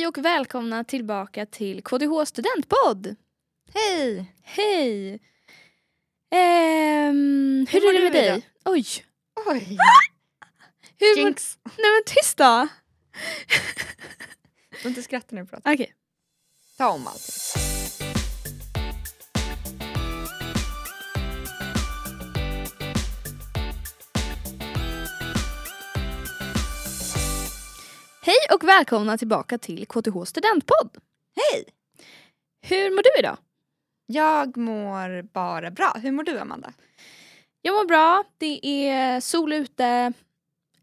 Hej och välkomna tillbaka till KDH studentpodd! Hej! Hej! Ehm, hur, Hur är mår det med dig? idag? Oj! Oj! Hur mår... Jinx! Nej men tyst då! Du får inte skratta när du pratar. Okej. Ta om allting. Hej och välkomna tillbaka till KTH studentpodd! Hej! Hur mår du idag? Jag mår bara bra. Hur mår du Amanda? Jag mår bra, det är sol ute.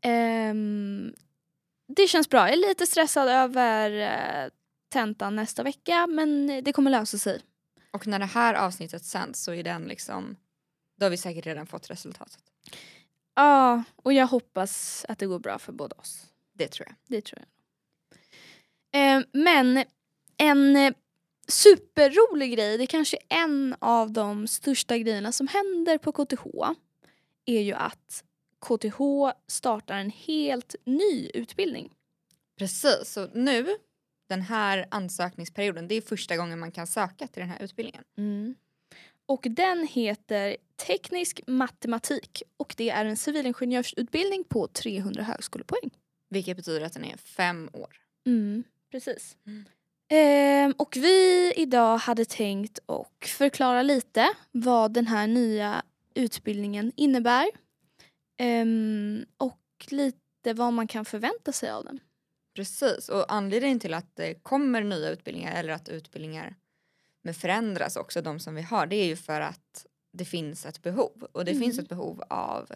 Ehm, det känns bra. Jag är lite stressad över eh, tentan nästa vecka men det kommer lösa sig. Och när det här avsnittet sänds så är den liksom, då har vi säkert redan fått resultatet. Ja, och jag hoppas att det går bra för båda oss. Det tror jag. Det tror jag. Eh, men en eh, superrolig grej, det är kanske en av de största grejerna som händer på KTH är ju att KTH startar en helt ny utbildning. Precis, så nu, den här ansökningsperioden, det är första gången man kan söka till den här utbildningen. Och den heter Teknisk matematik och det är en civilingenjörsutbildning på 300 högskolepoäng. Vilket betyder att den är fem år. Mm, precis. Mm. Ehm, och vi idag hade tänkt att förklara lite vad den här nya utbildningen innebär. Ehm, och lite vad man kan förvänta sig av den. Precis, och anledningen till att det kommer nya utbildningar eller att utbildningar förändras också, de som vi har, det är ju för att det finns ett behov. Och det Mm. finns ett behov av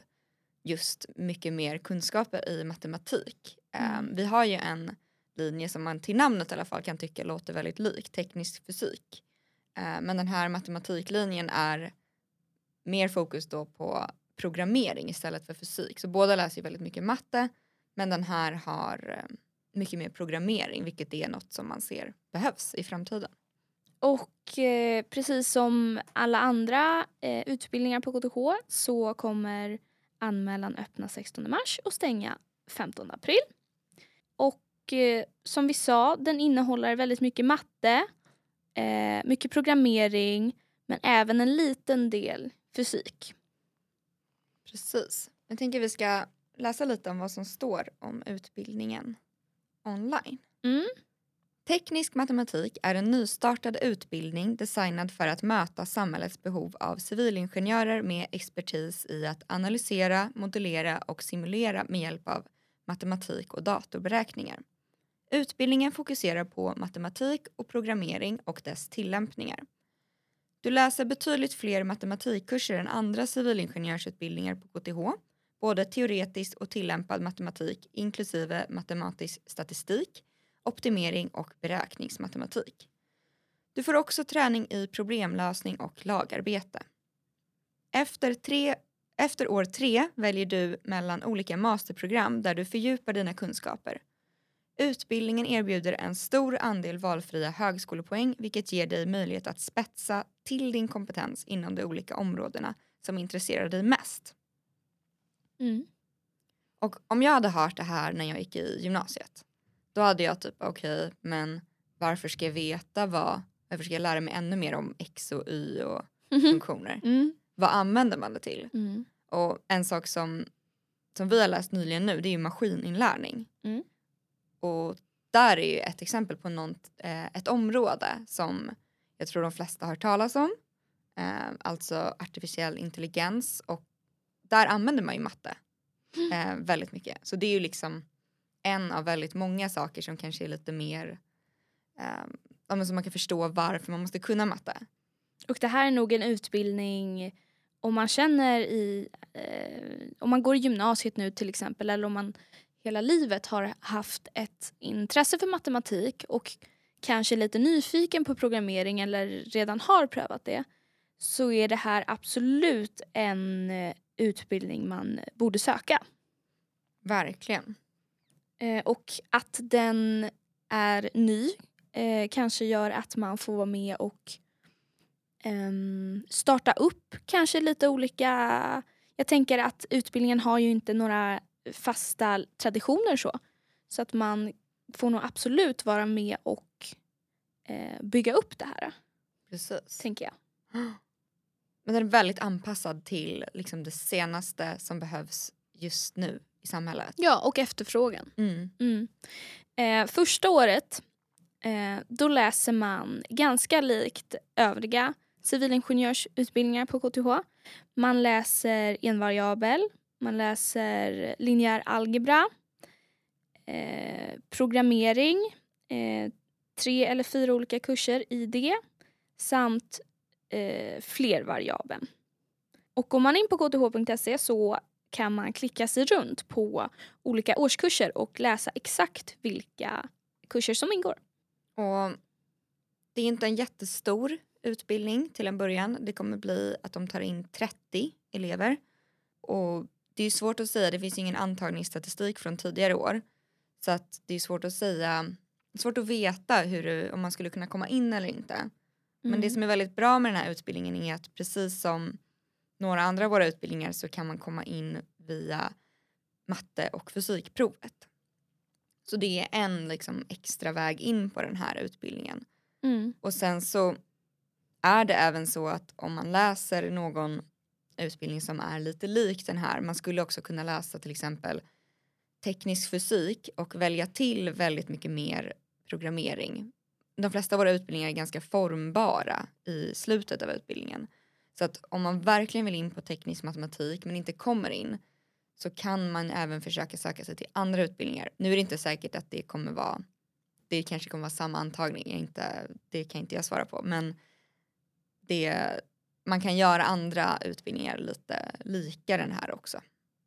just mycket mer kunskaper i matematik. Mm. Um, vi har ju en linje som man till namnet i alla fall kan tycka låter väldigt lik, teknisk fysik. Uh, men den här matematiklinjen är mer fokus då på programmering istället för fysik. Så båda läser ju väldigt mycket matte men den här har eh, mycket mer programmering vilket är något som man ser behövs i framtiden. Och eh, precis som alla andra eh, utbildningar på KTH så kommer anmälan öppna 16 mars och stänga 15 april. Och eh, som vi sa, den innehåller väldigt mycket matte, eh, mycket programmering men även en liten del fysik. Precis. Jag tänker vi ska läsa lite om vad som står om utbildningen online. Mm. Teknisk matematik är en nystartad utbildning designad för att möta samhällets behov av civilingenjörer med expertis i att analysera, modellera och simulera med hjälp av matematik och datorberäkningar. Utbildningen fokuserar på matematik och programmering och dess tillämpningar. Du läser betydligt fler matematikkurser än andra civilingenjörsutbildningar på KTH, både teoretisk och tillämpad matematik inklusive matematisk statistik, optimering och beräkningsmatematik. Du får också träning i problemlösning och lagarbete. Efter, tre, efter år tre väljer du mellan olika masterprogram där du fördjupar dina kunskaper. Utbildningen erbjuder en stor andel valfria högskolepoäng vilket ger dig möjlighet att spetsa till din kompetens inom de olika områdena som intresserar dig mest. Mm. Och om jag hade hört det här när jag gick i gymnasiet då hade jag typ okej men varför ska jag veta vad, varför ska jag lära mig ännu mer om x och y och funktioner? Mm. Vad använder man det till? Mm. Och en sak som, som vi har läst nyligen nu det är ju maskininlärning. Mm. Och där är ju ett exempel på något, eh, ett område som jag tror de flesta har hört talas om. Eh, alltså artificiell intelligens och där använder man ju matte eh, väldigt mycket. Så det är ju liksom en av väldigt många saker som kanske är lite mer eh, som man kan förstå varför man måste kunna matte. Och det här är nog en utbildning om man känner i, eh, om man går i gymnasiet nu till exempel eller om man hela livet har haft ett intresse för matematik och kanske lite nyfiken på programmering eller redan har prövat det så är det här absolut en eh, utbildning man borde söka. Verkligen. Eh, och att den är ny eh, kanske gör att man får vara med och ehm, starta upp kanske lite olika... Jag tänker att utbildningen har ju inte några fasta traditioner så. Så att man får nog absolut vara med och eh, bygga upp det här, Precis. tänker jag. Men den är väldigt anpassad till liksom, det senaste som behövs just nu i samhället. Ja, och efterfrågan. Mm. Mm. Eh, första året eh, då läser man ganska likt övriga civilingenjörsutbildningar på KTH. Man läser envariabel, man läser linjär algebra, eh, programmering, eh, tre eller fyra olika kurser i det samt eh, flervariabeln. Och går man in på kth.se så kan man klicka sig runt på olika årskurser och läsa exakt vilka kurser som ingår. Och det är inte en jättestor utbildning till en början. Det kommer bli att de tar in 30 elever. Och det är svårt att säga, det finns ingen antagningsstatistik från tidigare år. Så att det är svårt att säga, svårt att veta hur, om man skulle kunna komma in eller inte. Men det som är väldigt bra med den här utbildningen är att precis som några andra av våra utbildningar så kan man komma in via matte och fysikprovet. Så det är en liksom extra väg in på den här utbildningen. Mm. Och sen så är det även så att om man läser någon utbildning som är lite lik den här, man skulle också kunna läsa till exempel teknisk fysik och välja till väldigt mycket mer programmering. De flesta av våra utbildningar är ganska formbara i slutet av utbildningen. Så att om man verkligen vill in på teknisk matematik men inte kommer in så kan man även försöka söka sig till andra utbildningar. Nu är det inte säkert att det kommer vara det kanske kommer vara samma antagning, inte, det kan inte jag svara på men det, man kan göra andra utbildningar lite lika den här också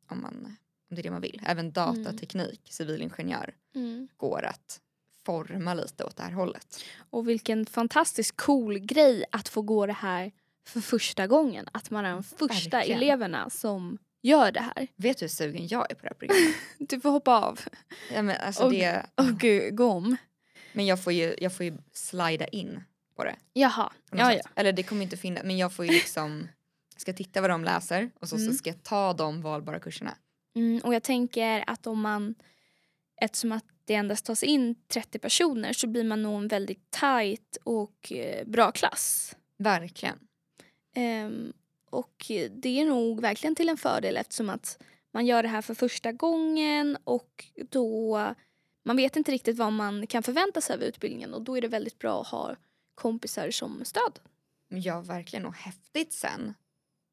om, man, om det är det man vill. Även datateknik, civilingenjör Mm. går att forma lite åt det här hållet. Och vilken fantastiskt cool grej att få gå det här för första gången. Att man är de första Verkligen. eleverna som gör det här. Vet du hur sugen jag är på det här programmet? Du får hoppa av. ja, men, alltså Och- det, Åh gud, gå om. men jag får, ju, jag får ju slida in på det. Jaha, ja ja. Eller det kommer inte finnas, men jag får ju liksom ska titta vad de läser och så, Mm. så ska jag ta de valbara kurserna. Mm, och jag tänker att om man, eftersom att det endast tas in 30 personer så blir man nog en väldigt tight och eh, bra klass. Verkligen. Ehm, och det är nog verkligen till en fördel eftersom att man gör det här för första gången och då man vet inte riktigt vad man kan förvänta sig av utbildningen och då är det väldigt bra att ha kompisar som stöd. Ja, verkligen. Och häftigt sen.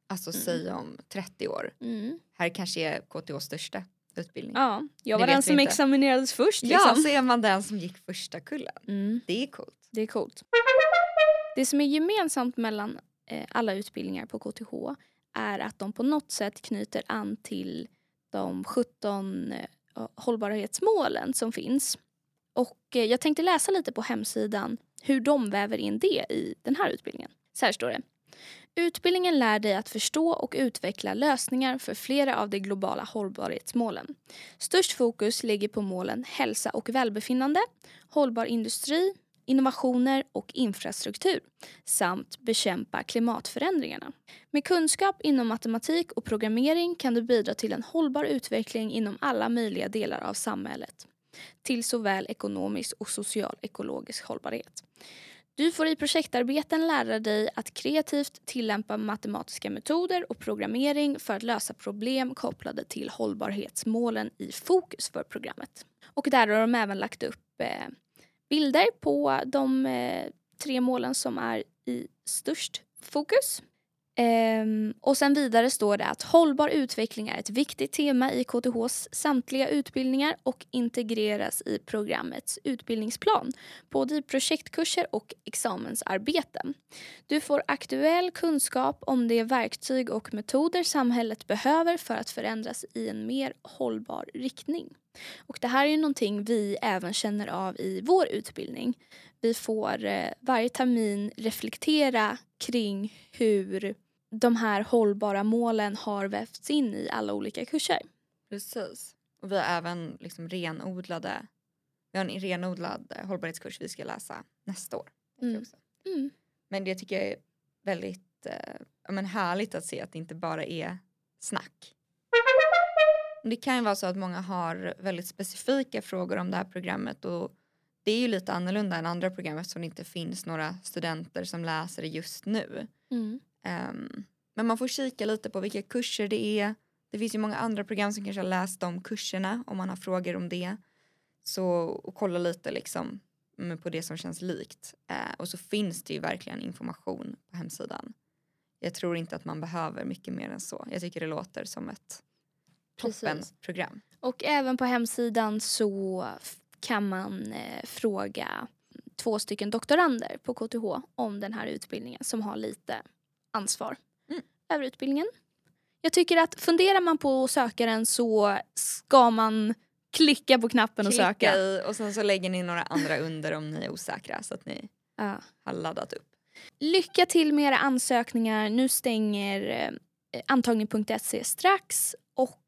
Alltså Mm. säg om 30 år. Mm. Här kanske är KTHs största utbildning. Ja, jag var den som inte. examinerades först. Ja, Liksom. så är man den som gick första kullen. Mm. Det är coolt. Det är coolt. Det som är gemensamt mellan Eh, alla utbildningar på KTH är att de på något sätt knyter an till de 17 eh, hållbarhetsmålen som finns. Och eh, jag tänkte läsa lite på hemsidan hur de väver in det i den här utbildningen. Så här står det. Utbildningen lär dig att förstå och utveckla lösningar för flera av de globala hållbarhetsmålen. Störst fokus ligger på målen hälsa och välbefinnande, hållbar industri, innovationer och infrastruktur samt bekämpa klimatförändringarna. Med kunskap inom matematik och programmering kan du bidra till en hållbar utveckling inom alla möjliga delar av samhället till såväl ekonomisk och social ekologisk hållbarhet. Du får i projektarbeten lära dig att kreativt tillämpa matematiska metoder och programmering för att lösa problem kopplade till hållbarhetsmålen i fokus för programmet. Och där har de även lagt upp eh, bilder på de eh, tre målen som är i störst fokus. Um, och sen vidare står det att hållbar utveckling är ett viktigt tema i KTHs samtliga utbildningar och integreras i programmets utbildningsplan, både i projektkurser och examensarbeten. Du får aktuell kunskap om de verktyg och metoder samhället behöver för att förändras i en mer hållbar riktning. Och det här är ju någonting vi även känner av i vår utbildning. Vi får eh, varje termin reflektera kring hur de här hållbara målen har vävts in i alla olika kurser. Precis. Och vi har även liksom renodlade, vi har en renodlad eh, hållbarhetskurs vi ska läsa nästa år. Mm. Mm. Men det tycker jag är väldigt eh, men härligt att se att det inte bara är snack. Det kan ju vara så att många har väldigt specifika frågor om det här programmet och det är ju lite annorlunda än andra program eftersom det inte finns några studenter som läser det just nu. Mm. Um, men man får kika lite på vilka kurser det är. Det finns ju många andra program som kanske har läst de kurserna om man har frågor om det. Så och kolla lite liksom mm, på det som känns likt. Uh, och så finns det ju verkligen information på hemsidan. Jag tror inte att man behöver mycket mer än så. Jag tycker det låter som ett toppenprogram. Och även på hemsidan så kan man eh, fråga två stycken doktorander på KTH om den här utbildningen som har lite ansvar mm. över utbildningen. Jag tycker att funderar man på att söka den så ska man klicka på knappen Klicka och söka. I, och sen så lägger ni några andra under om ni är osäkra så att ni Ja. har laddat upp. Lycka till med era ansökningar. Nu stänger eh, antagning.se strax och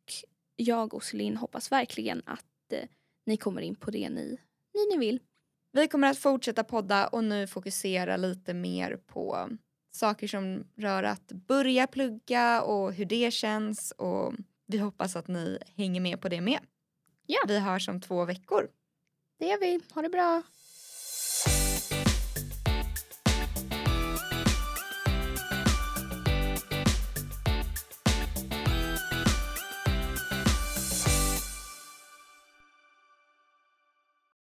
jag och Celine hoppas verkligen att eh, ni kommer in på det ni, ni, ni vill. Vi kommer att fortsätta podda och nu fokusera lite mer på saker som rör att börja plugga och hur det känns och vi hoppas att ni hänger med på det med. Ja. Vi hörs om två veckor. Det gör vi. Ha det bra.